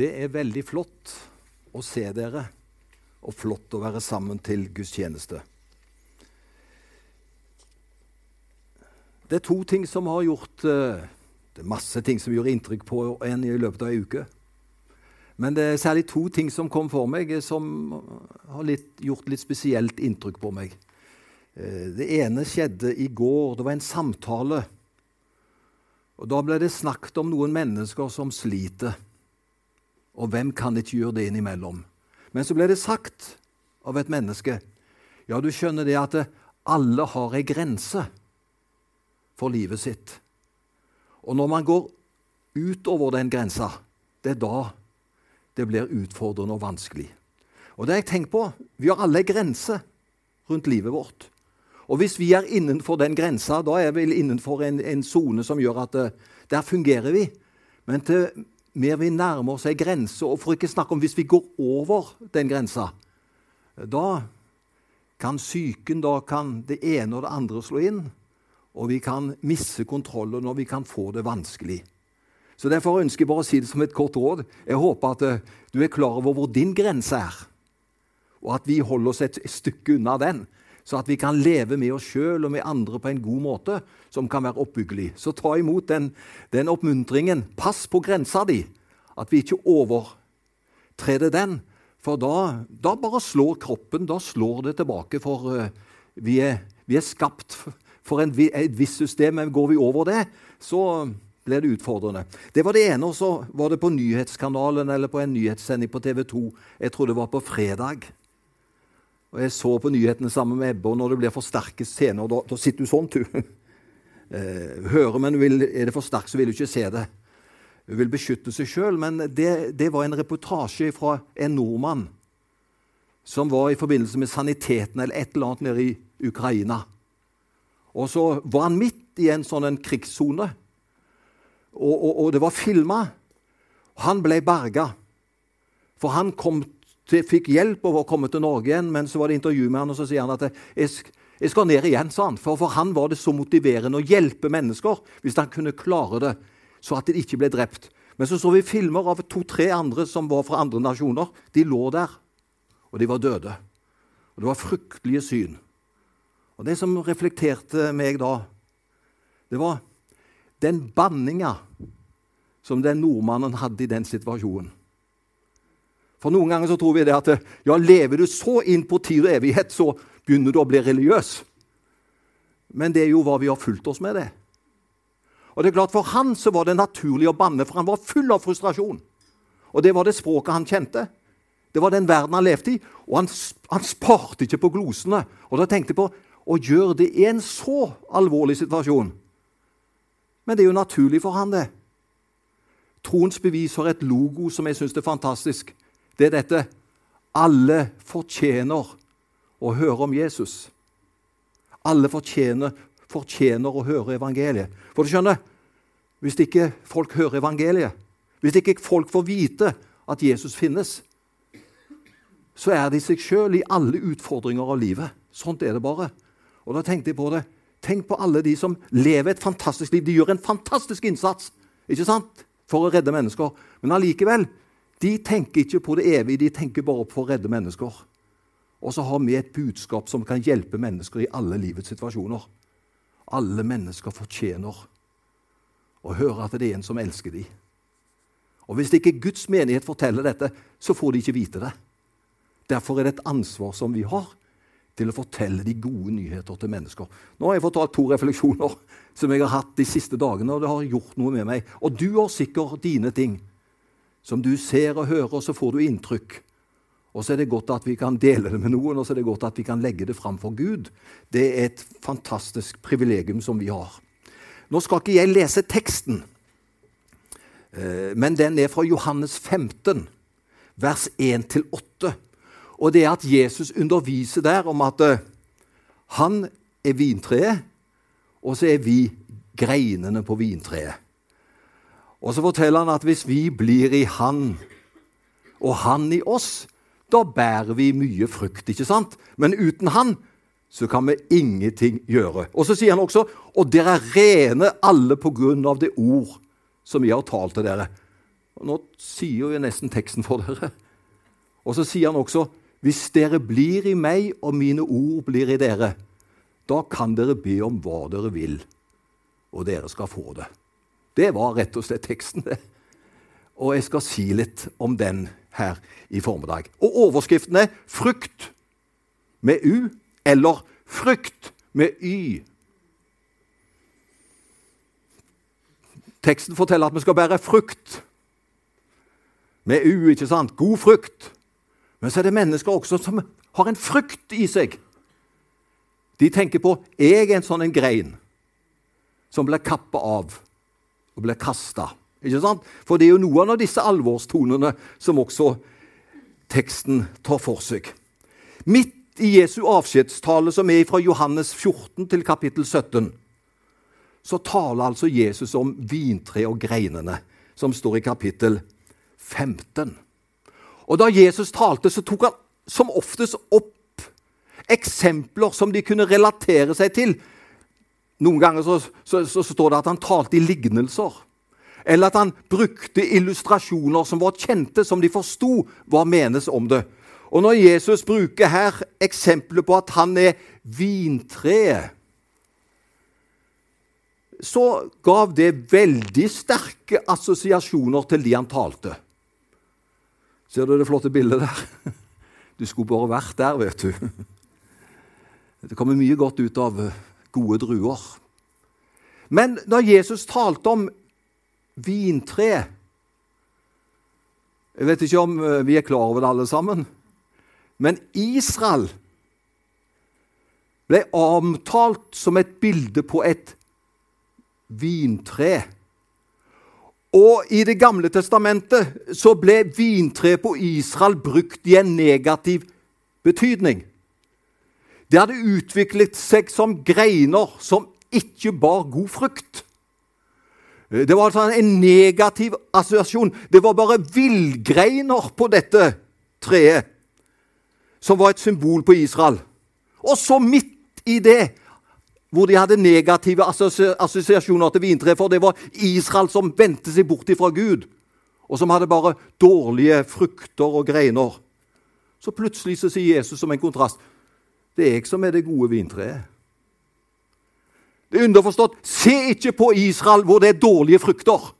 Det er veldig flott å se dere, og flott å være sammen til gudstjeneste. Det er to ting som har gjort eh, Det er masse ting som gjør inntrykk på en i løpet av ei uke. Men det er særlig to ting som kom for meg, eh, som har litt, gjort litt spesielt inntrykk på meg. Eh, det ene skjedde i går. Det var en samtale. Og Da ble det snakket om noen mennesker som sliter. Og hvem kan ikke gjøre det innimellom? Men så ble det sagt av et menneske Ja, du skjønner det at alle har ei grense for livet sitt. Og når man går utover den grensa, det er da det blir utfordrende og vanskelig. Og det har jeg tenkt på. Vi har alle grenser rundt livet vårt. Og hvis vi er innenfor den grensa, da er vi innenfor en sone som gjør at uh, der fungerer vi. Men til mer vi nærmer oss ei grense, og for ikke snakke om hvis vi går over den grensa, da kan psyken, da kan det ene og det andre slå inn, og vi kan miste kontrollen, og vi kan få det vanskelig. Så Derfor ønsker jeg bare å si det som et kort råd. Jeg håper at uh, du er klar over hvor din grense er, og at vi holder oss et stykke unna den så at vi kan leve med oss sjøl og med andre på en god måte som kan være oppbyggelig. Så ta imot den, den oppmuntringen. Pass på grensa di, at vi ikke overtreder den. For da, da, bare slår kroppen, da slår det tilbake. For uh, vi, er, vi, er, skapt for en, et visst system, men går vi over det, så blir det utfordrende. Det var det ene. Og så var det på nyhetskanalen eller på en nyhetssending på TV 2. Jeg tror det var på fredag. Og Jeg så på nyhetene sammen med Ebbe, og når det blir for sterke scener, da, da sitter du sånn, du. Eh, hører, men vil, er det for sterkt, så vil du ikke se det. Du vil beskytte seg sjøl. Men det, det, var en reportasje fra en nordmann som var i forbindelse med saniteten eller et eller annet nede i Ukraina. Og så var han midt i en sånn en krigssone, og, og, og, det var filma. Han ble berga, for han kom fikk hjelp over å komme til Norge igjen, men så var det intervju med han, og så sier han at jeg, jeg skal ned igjen, sa han. For for han var det så motiverende å hjelpe mennesker hvis han kunne klare det, så at de ikke ble drept. Men så så vi filmer av to-tre andre som var fra andre nasjoner. De lå der, og de var døde. Og Det var fryktelige syn. Og Det som reflekterte meg da, det var den banninga som den nordmannen hadde i den situasjonen. For noen ganger så tror vi det at ja, lever du så inn på tid og evighet, så begynner du å bli religiøs. Men det er jo hva vi har fulgt oss med, det. Og det er klart For han så var det naturlig å banne, for han var full av frustrasjon. Og det var det språket han kjente. Det var den verden han levde i. Og han, han sparte ikke på glosene. Og da tenkte jeg på å gjøre det i en så alvorlig situasjon. Men det er jo naturlig for han, det. Troens bevis har et logo som jeg syns er fantastisk det er dette alle fortjener å høre om Jesus. Alle fortjener, fortjener å høre evangeliet. For du skjønner, hvis ikke folk hører evangeliet, hvis ikke folk får vite at Jesus finnes, så er de seg sjøl i alle utfordringer av livet. Sånt er det bare. Og da tenkte jeg på det. Tenk på alle de som lever et fantastisk liv. De gjør en fantastisk innsats ikke sant? for å redde mennesker. Men allikevel de tenker ikke på det evige, de tenker bare på å redde mennesker. Og så har vi et budskap som kan hjelpe mennesker i alle livets situasjoner. Alle mennesker fortjener å høre at det er en som elsker dem. Og Hvis ikke Guds menighet forteller dette, så får de ikke vite det. Derfor er det et ansvar som vi har til å fortelle de gode nyheter til mennesker. Nå har jeg fortalt to refleksjoner som jeg har hatt de siste dagene, og det har gjort noe med meg. Og du har sikkert dine ting som du ser og hører, og så får du inntrykk. Og så er det godt at vi kan dele det med noen, og så er det godt at vi kan legge det fram for Gud. Det er et fantastisk privilegium som vi har. Nå skal ikke jeg lese teksten, eh, men den er fra Johannes 15, vers 1-8. Og det er at Jesus underviser der om at eh, han er vintreet, og så er vi greinene på vintreet. Og så forteller han at hvis vi blir i Han, og Han i oss, da bærer vi mye frukt. ikke sant? Men uten Han så kan vi ingenting gjøre. Og så sier han også og dere er rene alle på grunn av det ord som jeg har talt til dere. Og Nå sier jo nesten teksten for dere. Og så sier han også hvis dere blir i meg, og mine ord blir i dere, da kan dere be om hva dere vil, og dere skal få det. Det var rett og slett teksten, det. Og jeg skal si litt om den her i formiddag. Og overskriften er 'Frukt' med U eller 'Frykt' med Y. Teksten forteller at vi skal bære frukt med U, ikke sant? God frukt. Men så er det mennesker også som har en frukt i seg. De tenker på jeg er en sånn en grein som blir kappa av og blir kasta. For det er jo noen av disse alvorstonene som også teksten tar for seg. Midt i Jesu avskjedstale, som er fra Johannes 14 til kapittel 17, så taler altså Jesus om vintre og greinene, som står i kapittel 15. Og Da Jesus talte, så tok han som oftest opp eksempler som de kunne relatere seg til. Noen ganger så, så, så, så står det at han talte i lignelser. Eller at han brukte illustrasjoner som var kjente, som de forsto hva menes om det. Og når Jesus bruker her eksempelet på at han er vintreet så gav det veldig sterke assosiasjoner til de han talte. Ser du det flotte bildet der? Du skulle bare vært der, vet du. Det kommer mye godt ut av gode druer. Men da Jesus talte om vintre Jeg vet ikke om eh, vi er klar over det alle sammen, men Israel ble omtalt som et bilde på et vintre. Og i Det gamle testamentet så ble vintre på Israel brukt i en negativ betydning. Det hadde utviklet seg som greiner som ikke bar god frukt. Det var altså en negativ assosiasjon. Det var bare villgreiner på dette treet som var et symbol på Israel. Og så midt i det hvor de hadde negative assosiasjoner til vintre, for det var Israel som vendte seg bort fra Gud, og som hadde bare dårlige frukter og greiner. Så plutselig så sier Jesus som en kontrast det er jeg som er det gode vintreet. Det er underforstått se ikke på Israel hvor det er dårlige frukter.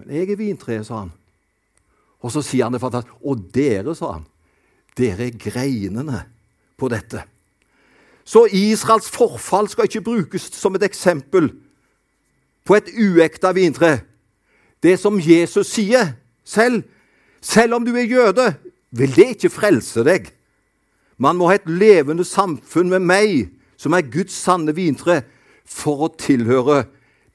Men jeg er vintreet, sa han. Og så sier han det fantastisk. Og dere, sa han, dere er greinene på dette. Så Israels forfall skal ikke brukes som et eksempel på et uekta vintre. Det som Jesus sier selv, selv om du er jøde, vil det ikke frelse deg. Man må ha et levende samfunn med meg, som er Guds sanne vintre, for å tilhøre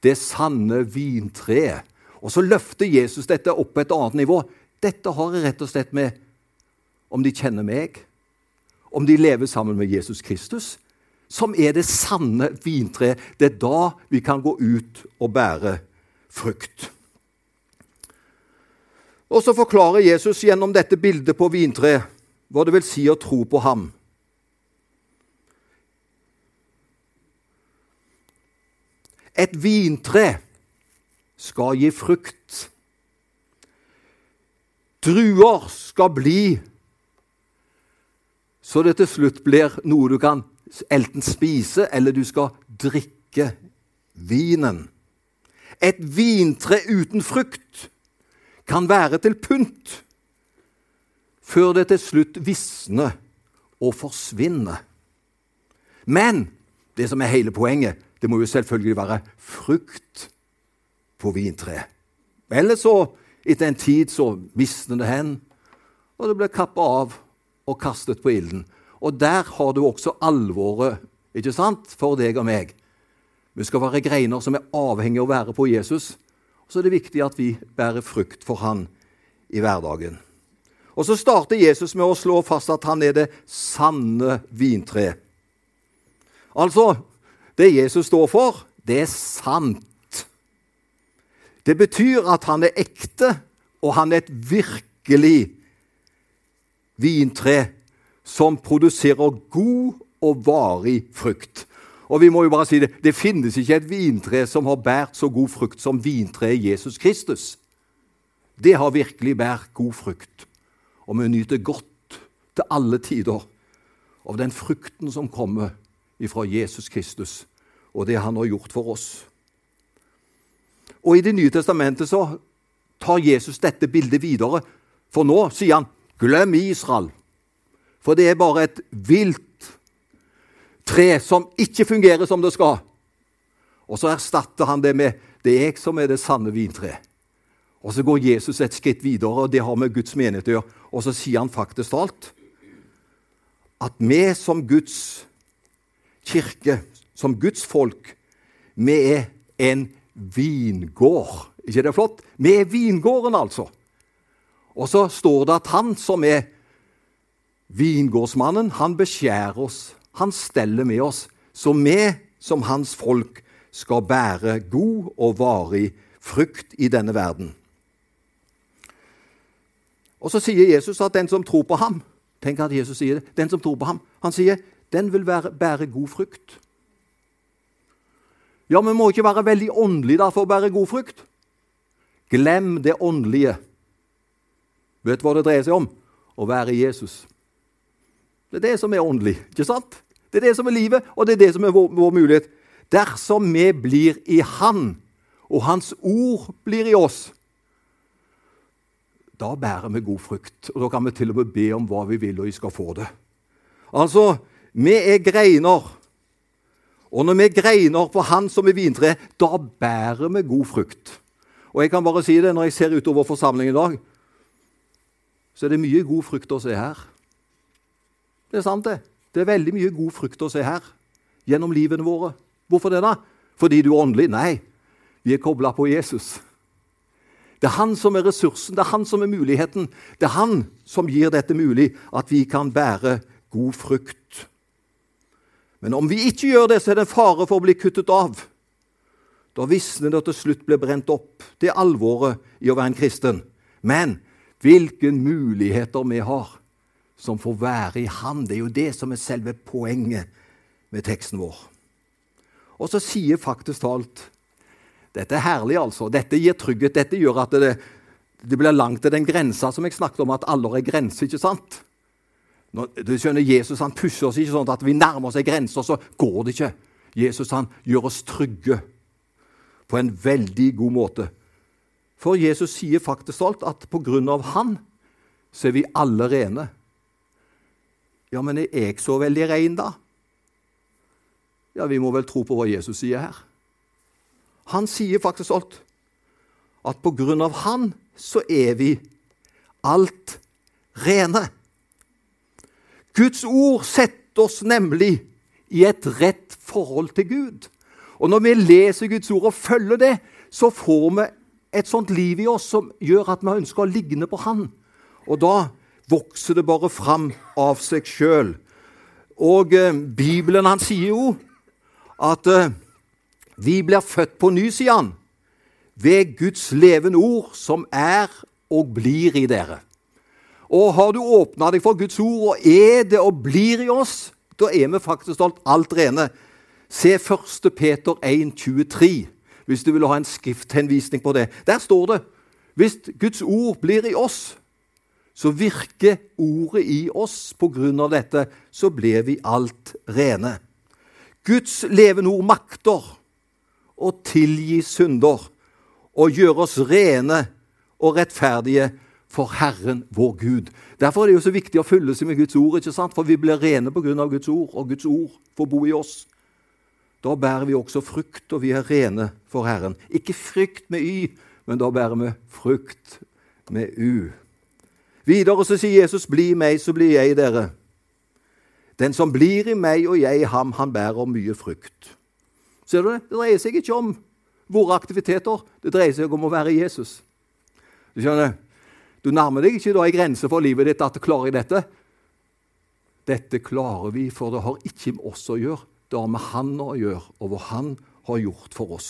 det sanne vintreet. Og så løfter Jesus dette opp på et annet nivå. Dette har jeg rett og slett med om de kjenner meg, om de lever sammen med Jesus Kristus, som er det sanne vintreet. Det er da vi kan gå ut og bære frukt. Og så forklarer Jesus gjennom dette bildet på vintreet hva det vil si å tro på ham. Et vintre skal gi frukt. Druer skal bli så det til slutt blir noe du kan enten spise, eller du skal drikke vinen. Et vintre uten frukt kan være til pynt før det til slutt visner og forsvinner. Men det som er hele poenget, det må jo selvfølgelig være frukt på vintreet. Eller så, etter en tid, så visner det hen, og det blir kappa av og kastet på ilden. Og der har du også alvoret ikke sant, for deg og meg. Vi skal være greiner som er avhengige av å være på Jesus. Og så er det viktig at vi bærer frukt for han i hverdagen. Og Så starter Jesus med å slå fast at han er det sanne vintre. Altså, det Jesus står for, det er sant. Det betyr at han er ekte, og han er et virkelig vintre som produserer god og varig frukt. Og vi må jo bare si det, det finnes ikke et vintre som har båret så god frukt som vintreet Jesus Kristus. Det har virkelig båret god frukt, og vi nyter godt til alle tider av den frukten som kommer ifra Jesus Kristus, og det han har gjort for oss. Og I Det nye testamentet så tar Jesus dette bildet videre, for nå sier han 'glem Israel'. For det er bare et vilt tre som ikke fungerer som det skal. Og så erstatter han det med 'det er jeg som er det sanne vintreet'. Og så går Jesus et skritt videre, og det har med Guds menighet å gjøre. Og så sier han faktisk alt at vi som Guds kirke, som Guds folk, vi er en vingård. ikke det flott? Vi er vingården, altså. Og så står det at han som er vingårdsmannen, han beskjærer oss. Han steller med oss. Så vi som hans folk skal bære god og varig frukt i denne verden. Og så sier Jesus at den som tror på ham Tenk at Jesus sier det. Den som tror på ham, han sier den vil være, bære god frukt. Ja, vi må ikke være veldig åndelige da for å bære god frukt. Glem det åndelige. Vet du hva det dreier seg om? Å være Jesus. Det er det som er åndelig. ikke sant? Det er det som er livet, og det er det som er vår, vår mulighet. Dersom vi blir i Han, og Hans ord blir i oss, da bærer vi god frukt. Og Da kan vi til og med be om hva vi vil, og vi skal få det. Altså, vi er greiner. Og når vi greiner på Han som er vintre, da bærer vi god frukt. Og jeg kan bare si det, Når jeg ser utover forsamlingen i dag, så er det mye god frukt å se her. Det er sant, det. Det er veldig mye god frukt å se her gjennom livene våre. Hvorfor det, da? Fordi du er åndelig? Nei, vi er kobla på Jesus. Det er han som er ressursen, det er han som er muligheten. Det er han som gir dette mulig, at vi kan bære god frukt. Men om vi ikke gjør det, så er det en fare for å bli kuttet av. Da visner det og til slutt blir brent opp. Det er alvoret i å være en kristen. Men hvilke muligheter vi har som får være i Han. Det er jo det som er selve poenget med teksten vår. Og så sier faktisk talt dette er herlig, altså. Dette gir trygghet. Dette gjør at det, det blir langt til den grensa som jeg snakket om, at alder er grense, ikke sant? Når, du skjønner, Jesus han pusher oss ikke sånn at vi nærmer oss ei grense, så går det ikke. Jesus han gjør oss trygge på en veldig god måte. For Jesus sier faktisk stolt at på grunn av han så er vi alle rene. Ja, men er jeg så veldig ren, da? Ja, vi må vel tro på hva Jesus sier her. Han sier faktisk alt. At på grunn av han så er vi alt rene. Guds ord setter oss nemlig i et rett forhold til Gud. Og når vi leser Guds ord og følger det, så får vi et sånt liv i oss som gjør at vi ønsker å ligne på Han. Og da vokser det bare fram av seg sjøl. Og eh, Bibelen han sier jo at eh, vi blir født på ny, sier han, ved Guds levende ord, som er og blir i dere. Og har du åpna deg for Guds ord, og er det og blir i oss, da er vi faktisk alt, alt rene. Se 1. Peter 1, 23, hvis du vil ha en skrifthenvisning på det. Der står det hvis Guds ord blir i oss, så virker ordet i oss. På grunn av dette så blir vi alt rene. Guds levende ord makter å tilgi synder og gjøre oss rene og rettferdige for Herren vår Gud. Derfor er det jo så viktig å fylle seg med Guds ord, ikke sant? for vi blir rene pga. Guds ord, og Guds ord får bo i oss. Da bærer vi også frukt, og vi er rene for Herren. Ikke frykt med Y, men da bærer vi frukt med U. Videre så sier Jesus, 'Bli meg, så blir jeg dere'. Den som blir i meg og jeg i ham, han bærer mye frukt. Ser du det? Det dreier seg ikke om våre aktiviteter, det dreier seg om å være Jesus. Du skjønner? Du nærmer deg ikke da ei grense for livet ditt at klarer dette. Dette klarer vi, for det har ikke med oss å gjøre. Det har med Han å gjøre, og hva Han har gjort for oss.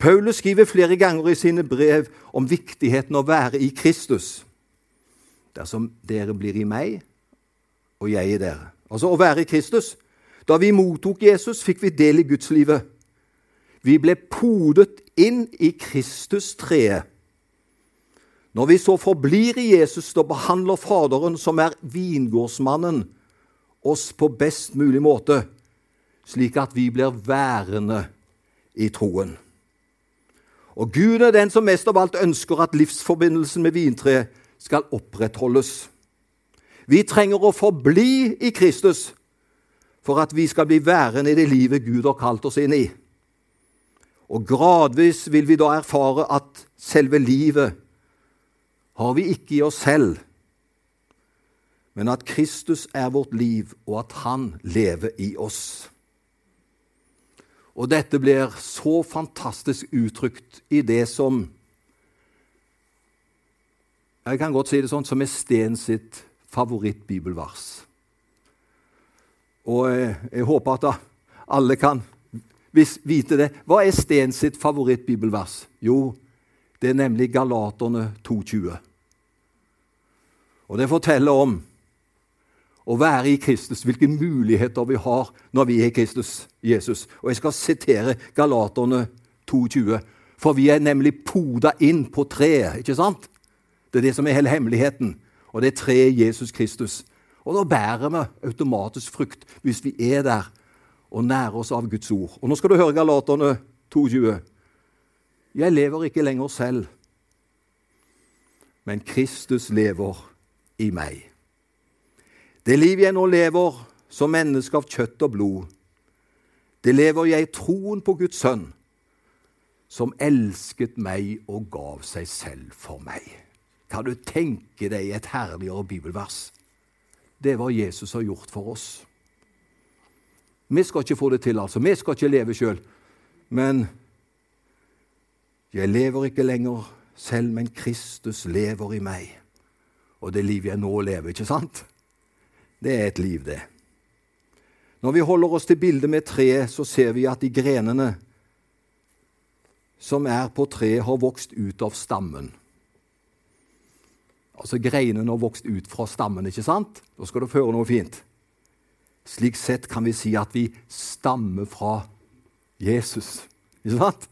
Paulus skriver flere ganger i sine brev om viktigheten av å være i Kristus. Dersom dere blir i meg, og jeg i dere. Altså å være i Kristus Da vi mottok Jesus, fikk vi del i gudslivet. Vi ble podet inn i Kristus-treet. Når vi så forblir i Jesus, da behandler Faderen, som er vingårdsmannen, oss på best mulig måte, slik at vi blir værende i troen. Og Gud er den som mest av alt ønsker at livsforbindelsen med vintreet skal opprettholdes. Vi trenger å forbli i Kristus for at vi skal bli værende i det livet Gud har kalt oss inn i. Og gradvis vil vi da erfare at selve livet har vi ikke i oss selv, men at Kristus er vårt liv, og at Han lever i oss. Og dette blir så fantastisk uttrykt i det som Jeg kan godt si det sånn som er Sten sitt favorittbibelvers. Og jeg, jeg håper at alle kan vite det. Hva er Sten sitt favorittbibelvers? Jo, det er nemlig Galaterne 2,20. Og det forteller om å være i Kristus, hvilke muligheter vi har når vi er Kristus, Jesus. Og jeg skal sitere Galaterne 2,20, for vi er nemlig poda inn på treet. ikke sant? Det er det som er hele hemmeligheten. Og det er treet Jesus Kristus. Og da bærer vi automatisk frukt hvis vi er der og nærer oss av Guds ord. Og nå skal du høre Galaterne 2,20. Jeg lever ikke lenger selv, men Kristus lever i meg. Det liv jeg nå lever som menneske av kjøtt og blod, det lever jeg i troen på Guds sønn, som elsket meg og gav seg selv for meg. Kan du tenke deg et herligere bibelvers? Det er hva Jesus har gjort for oss. Vi skal ikke få det til, altså. Vi skal ikke leve sjøl. Men jeg lever ikke lenger selv, men Kristus lever i meg. Og det livet jeg nå lever, ikke sant? Det er et liv, det. Når vi holder oss til bildet med treet, så ser vi at de grenene som er på treet, har vokst ut av stammen. Altså greinene har vokst ut fra stammen, ikke sant? Da skal du føre noe fint. Slik sett kan vi si at vi stammer fra Jesus. Ikke sant?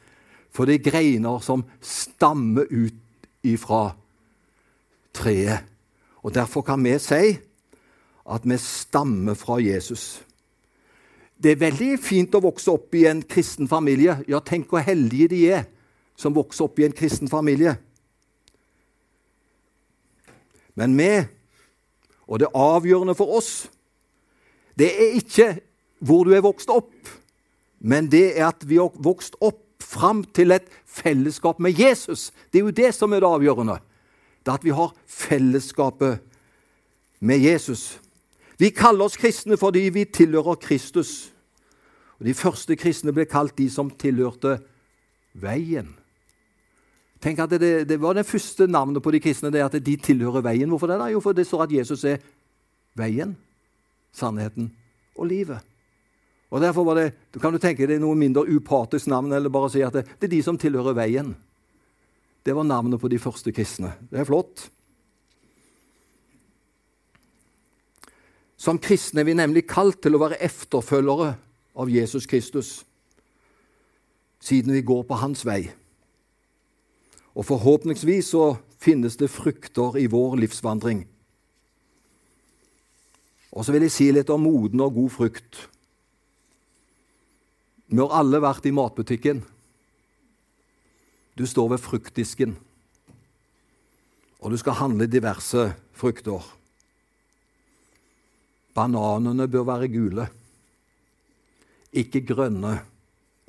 For det er greiner som stammer ut ifra treet. Og Derfor kan vi si at vi stammer fra Jesus. Det er veldig fint å vokse opp i en kristen familie. Ja, tenk hvor heldige de er som vokser opp i en kristen familie. Men vi, og det avgjørende for oss, det er ikke hvor du er vokst opp, men det er at vi har vokst opp fram til et fellesskap med Jesus. Det er jo det som er det avgjørende. Det er at vi har fellesskapet med Jesus. Vi kaller oss kristne fordi vi tilhører Kristus. Og De første kristne ble kalt de som tilhørte veien. Tenk at det, det, var det første navnet på de kristne, det at de tilhører veien. Hvorfor det? da? Jo, for det står at Jesus er veien, sannheten og livet. Og Derfor var det, kan du tenke deg noe mindre upatisk navn, eller bare si at det, det er de som tilhører veien. Det var navnet på de første kristne. Det er flott. Som kristne er vi nemlig kalt til å være efterfølgere av Jesus Kristus, siden vi går på hans vei. Og forhåpentligvis så finnes det frukter i vår livsvandring. Og så vil jeg si litt om moden og god frukt. Vi har alle vært i matbutikken. Du står ved fruktdisken, og du skal handle diverse frukter. Bananene bør være gule, ikke grønne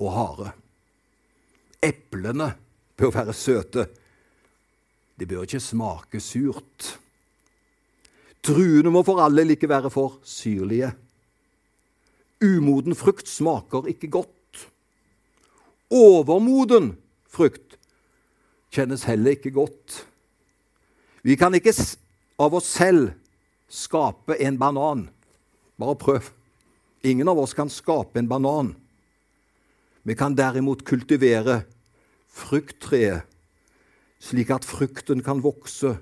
og harde. Eplene bør være søte. De bør ikke smake surt. Druene må for alle like være for syrlige. Umoden frukt smaker ikke godt. Overmoden frukt kjennes heller ikke godt. Vi kan ikke av oss selv skape en banan. Bare prøv. Ingen av oss kan skape en banan. Vi kan derimot kultivere frukttreet, slik at frukten kan vokse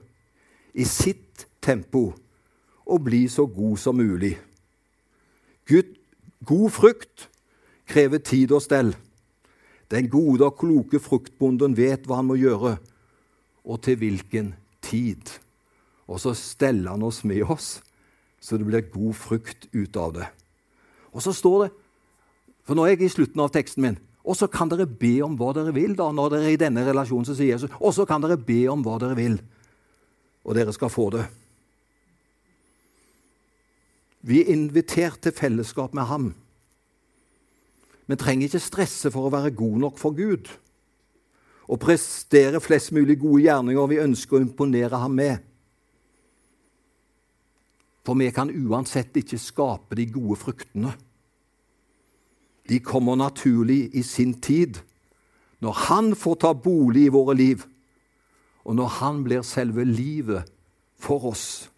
i sitt tempo og bli så god som mulig. Gud, God frukt krever tid og stell. Den gode og kloke fruktbonden vet hva han må gjøre, og til hvilken tid. Og så steller han oss med oss, så det blir god frukt ut av det. Og så står det, for nå er jeg i slutten av teksten min, og så kan dere be om hva dere vil. da, når dere er i denne relasjonen, så sier Jesus, Og så kan dere be om hva dere vil, og dere skal få det. Vi er invitert til fellesskap med ham. Vi trenger ikke stresse for å være god nok for Gud og prestere flest mulig gode gjerninger vi ønsker å imponere ham med. For vi kan uansett ikke skape de gode fruktene. De kommer naturlig i sin tid, når Han får ta bolig i våre liv, og når Han blir selve livet for oss.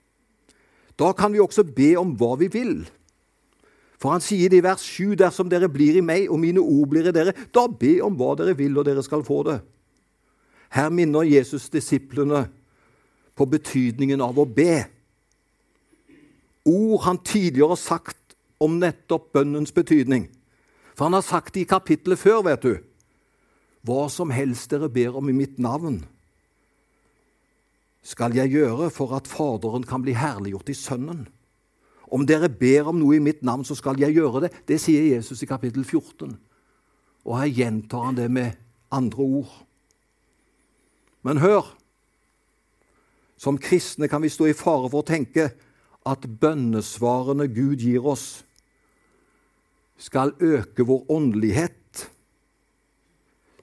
Da kan vi også be om hva vi vil. For han sier det i vers 7.: Dersom dere blir i meg, og mine ord blir i dere, da be om hva dere vil, og dere skal få det. Her minner Jesus disiplene på betydningen av å be. Ord han tidligere har sagt om nettopp bønnens betydning. For han har sagt det i kapittelet før, vet du. Hva som helst dere ber om i mitt navn, skal jeg gjøre for at Faderen kan bli herliggjort i Sønnen. Om dere ber om noe i mitt navn, så skal jeg gjøre det. Det sier Jesus i kapittel 14. Og her gjentar han det med andre ord. Men hør! Som kristne kan vi stå i fare for å tenke at bønnesvarene Gud gir oss, skal øke vår åndelighet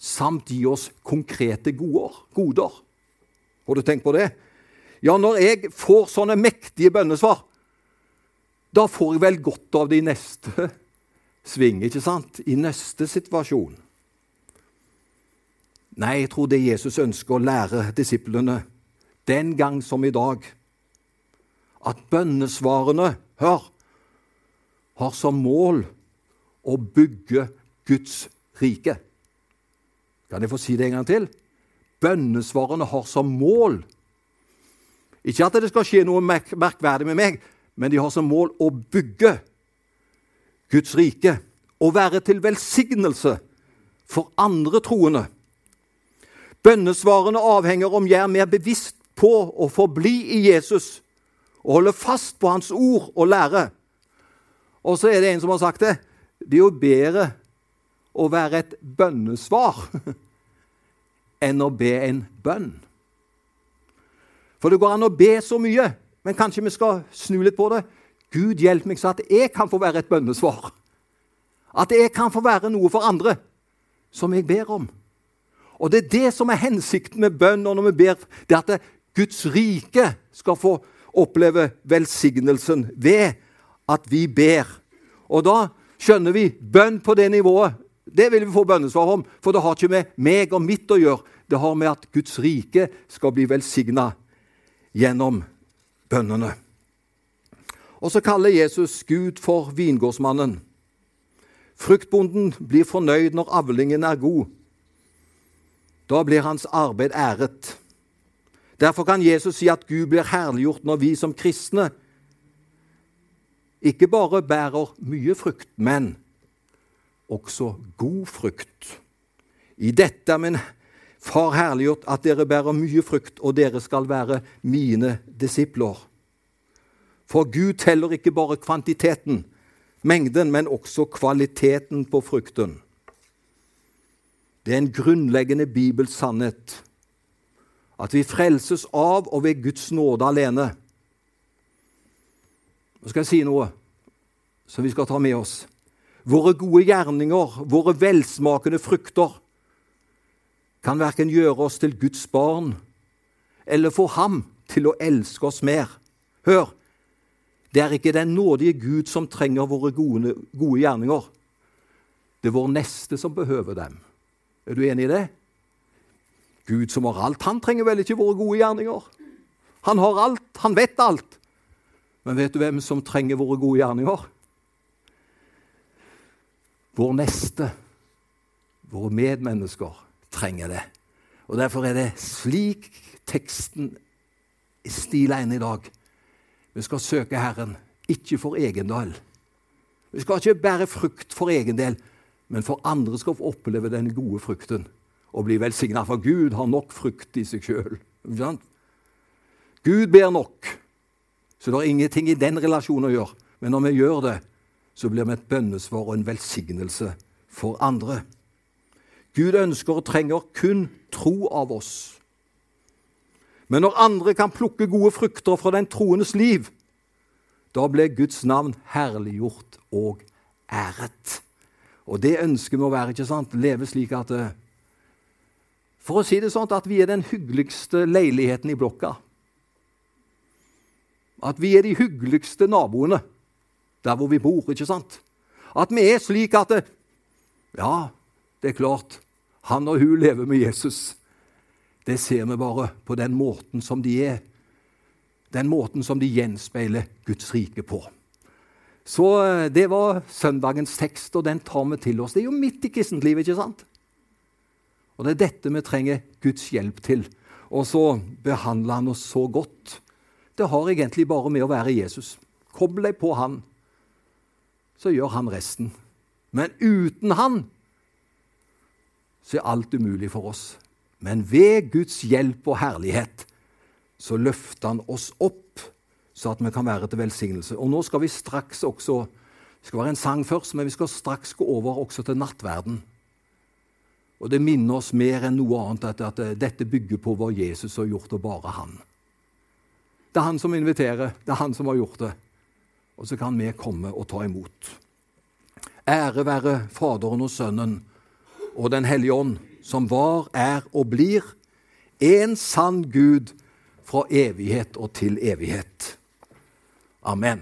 samt gi oss konkrete goder. Har du tenkt på det? Ja, når jeg får sånne mektige bønnesvar, da får jeg vel godt av det i neste sving, ikke sant? I neste situasjon. Nei, jeg tror det Jesus ønsker å lære disiplene, den gang som i dag, at bønnesvarene, hør, har som mål å bygge Guds rike. Kan jeg få si det en gang til? Bønnesvarene har som mål Ikke at det skal skje noe merkverdig med meg, men de har som mål å bygge Guds rike og være til velsignelse for andre troende. Bønnesvarene avhenger om jeg er mer bevisst på å forbli i Jesus og holde fast på Hans ord og lære. Og så er det en som har sagt det. Det er jo bedre å være et bønnesvar enn å be en bønn. For det går an å be så mye, men kanskje vi skal snu litt på det. Gud hjelp meg så at jeg kan få være et bønnesvar. At jeg kan få være noe for andre som jeg ber om. Og Det er det som er hensikten med bønn og når vi ber. Det er at Guds rike skal få oppleve velsignelsen ved at vi ber. Og da skjønner vi bønn på det nivået. Det vil vi få bønnesvar om, for det har ikke med meg og mitt å gjøre. Det har med at Guds rike skal bli velsigna gjennom bønnene. Og så kaller Jesus Gud for vingårdsmannen. Fruktbonden blir fornøyd når avlingen er god. Da blir hans arbeid æret. Derfor kan Jesus si at Gud blir herliggjort når vi som kristne ikke bare bærer mye frukt, men også god frukt. I dette er min Far herliggjort at dere bærer mye frukt, og dere skal være mine disipler. For Gud teller ikke bare kvantiteten, mengden, men også kvaliteten på frukten. Det er en grunnleggende bibelsk sannhet at vi frelses av og ved Guds nåde alene. Nå skal jeg si noe som vi skal ta med oss. Våre gode gjerninger, våre velsmakende frukter, kan verken gjøre oss til Guds barn eller få ham til å elske oss mer. Hør! Det er ikke den nådige Gud som trenger våre gode, gode gjerninger. Det er vår neste som behøver dem. Er du enig i det? Gud som har alt, han trenger vel ikke våre gode gjerninger? Han har alt, han vet alt. Men vet du hvem som trenger våre gode gjerninger? Vår neste, våre medmennesker, trenger det. Og Derfor er det slik teksten stiler inn i dag. Vi skal søke Herren, ikke for egen del, Vi skal ikke bære frukt for egen del, men for andre skal få oppleve den gode frukten og bli velsigna. For Gud har nok frukt i seg sjøl. Gud ber nok, så det er ingenting i den relasjonen å gjøre. Men når vi gjør det, så blir vi et bønnesvar og en velsignelse for andre. Gud ønsker og trenger kun tro av oss. Men når andre kan plukke gode frukter fra den troendes liv, da ble Guds navn herliggjort og æret. Og det ønsker vi å være, ikke sant? Leve slik at eh, For å si det sånn at vi er den hyggeligste leiligheten i blokka. At vi er de hyggeligste naboene der hvor vi bor, ikke sant? At vi er slik at det, Ja, det er klart, han og hun lever med Jesus. Det ser vi bare på den måten som de er. Den måten som de gjenspeiler Guds rike på. Så eh, det var søndagens tekst, og den tar vi til oss. Det er jo midt i kristentlivet, ikke sant? Og det er dette vi trenger Guds hjelp til. Og så behandler han oss så godt. Det har egentlig bare med å være Jesus. Kobl deg på han, så gjør han resten. Men uten han så er alt umulig for oss. Men ved Guds hjelp og herlighet så løfter han oss opp, så at vi kan være til velsignelse. Og nå skal vi straks også Det skal være en sang først, men vi skal straks gå over også til nattverden. Og det minner oss mer enn noe annet at, at dette bygger på hva Jesus har gjort, og bare han. Det er han som inviterer, det er han som har gjort det. Og så kan vi komme og ta imot. Ære være Faderen og Sønnen og Den hellige ånd, som var, er og blir en sann Gud fra evighet og til evighet. Amen.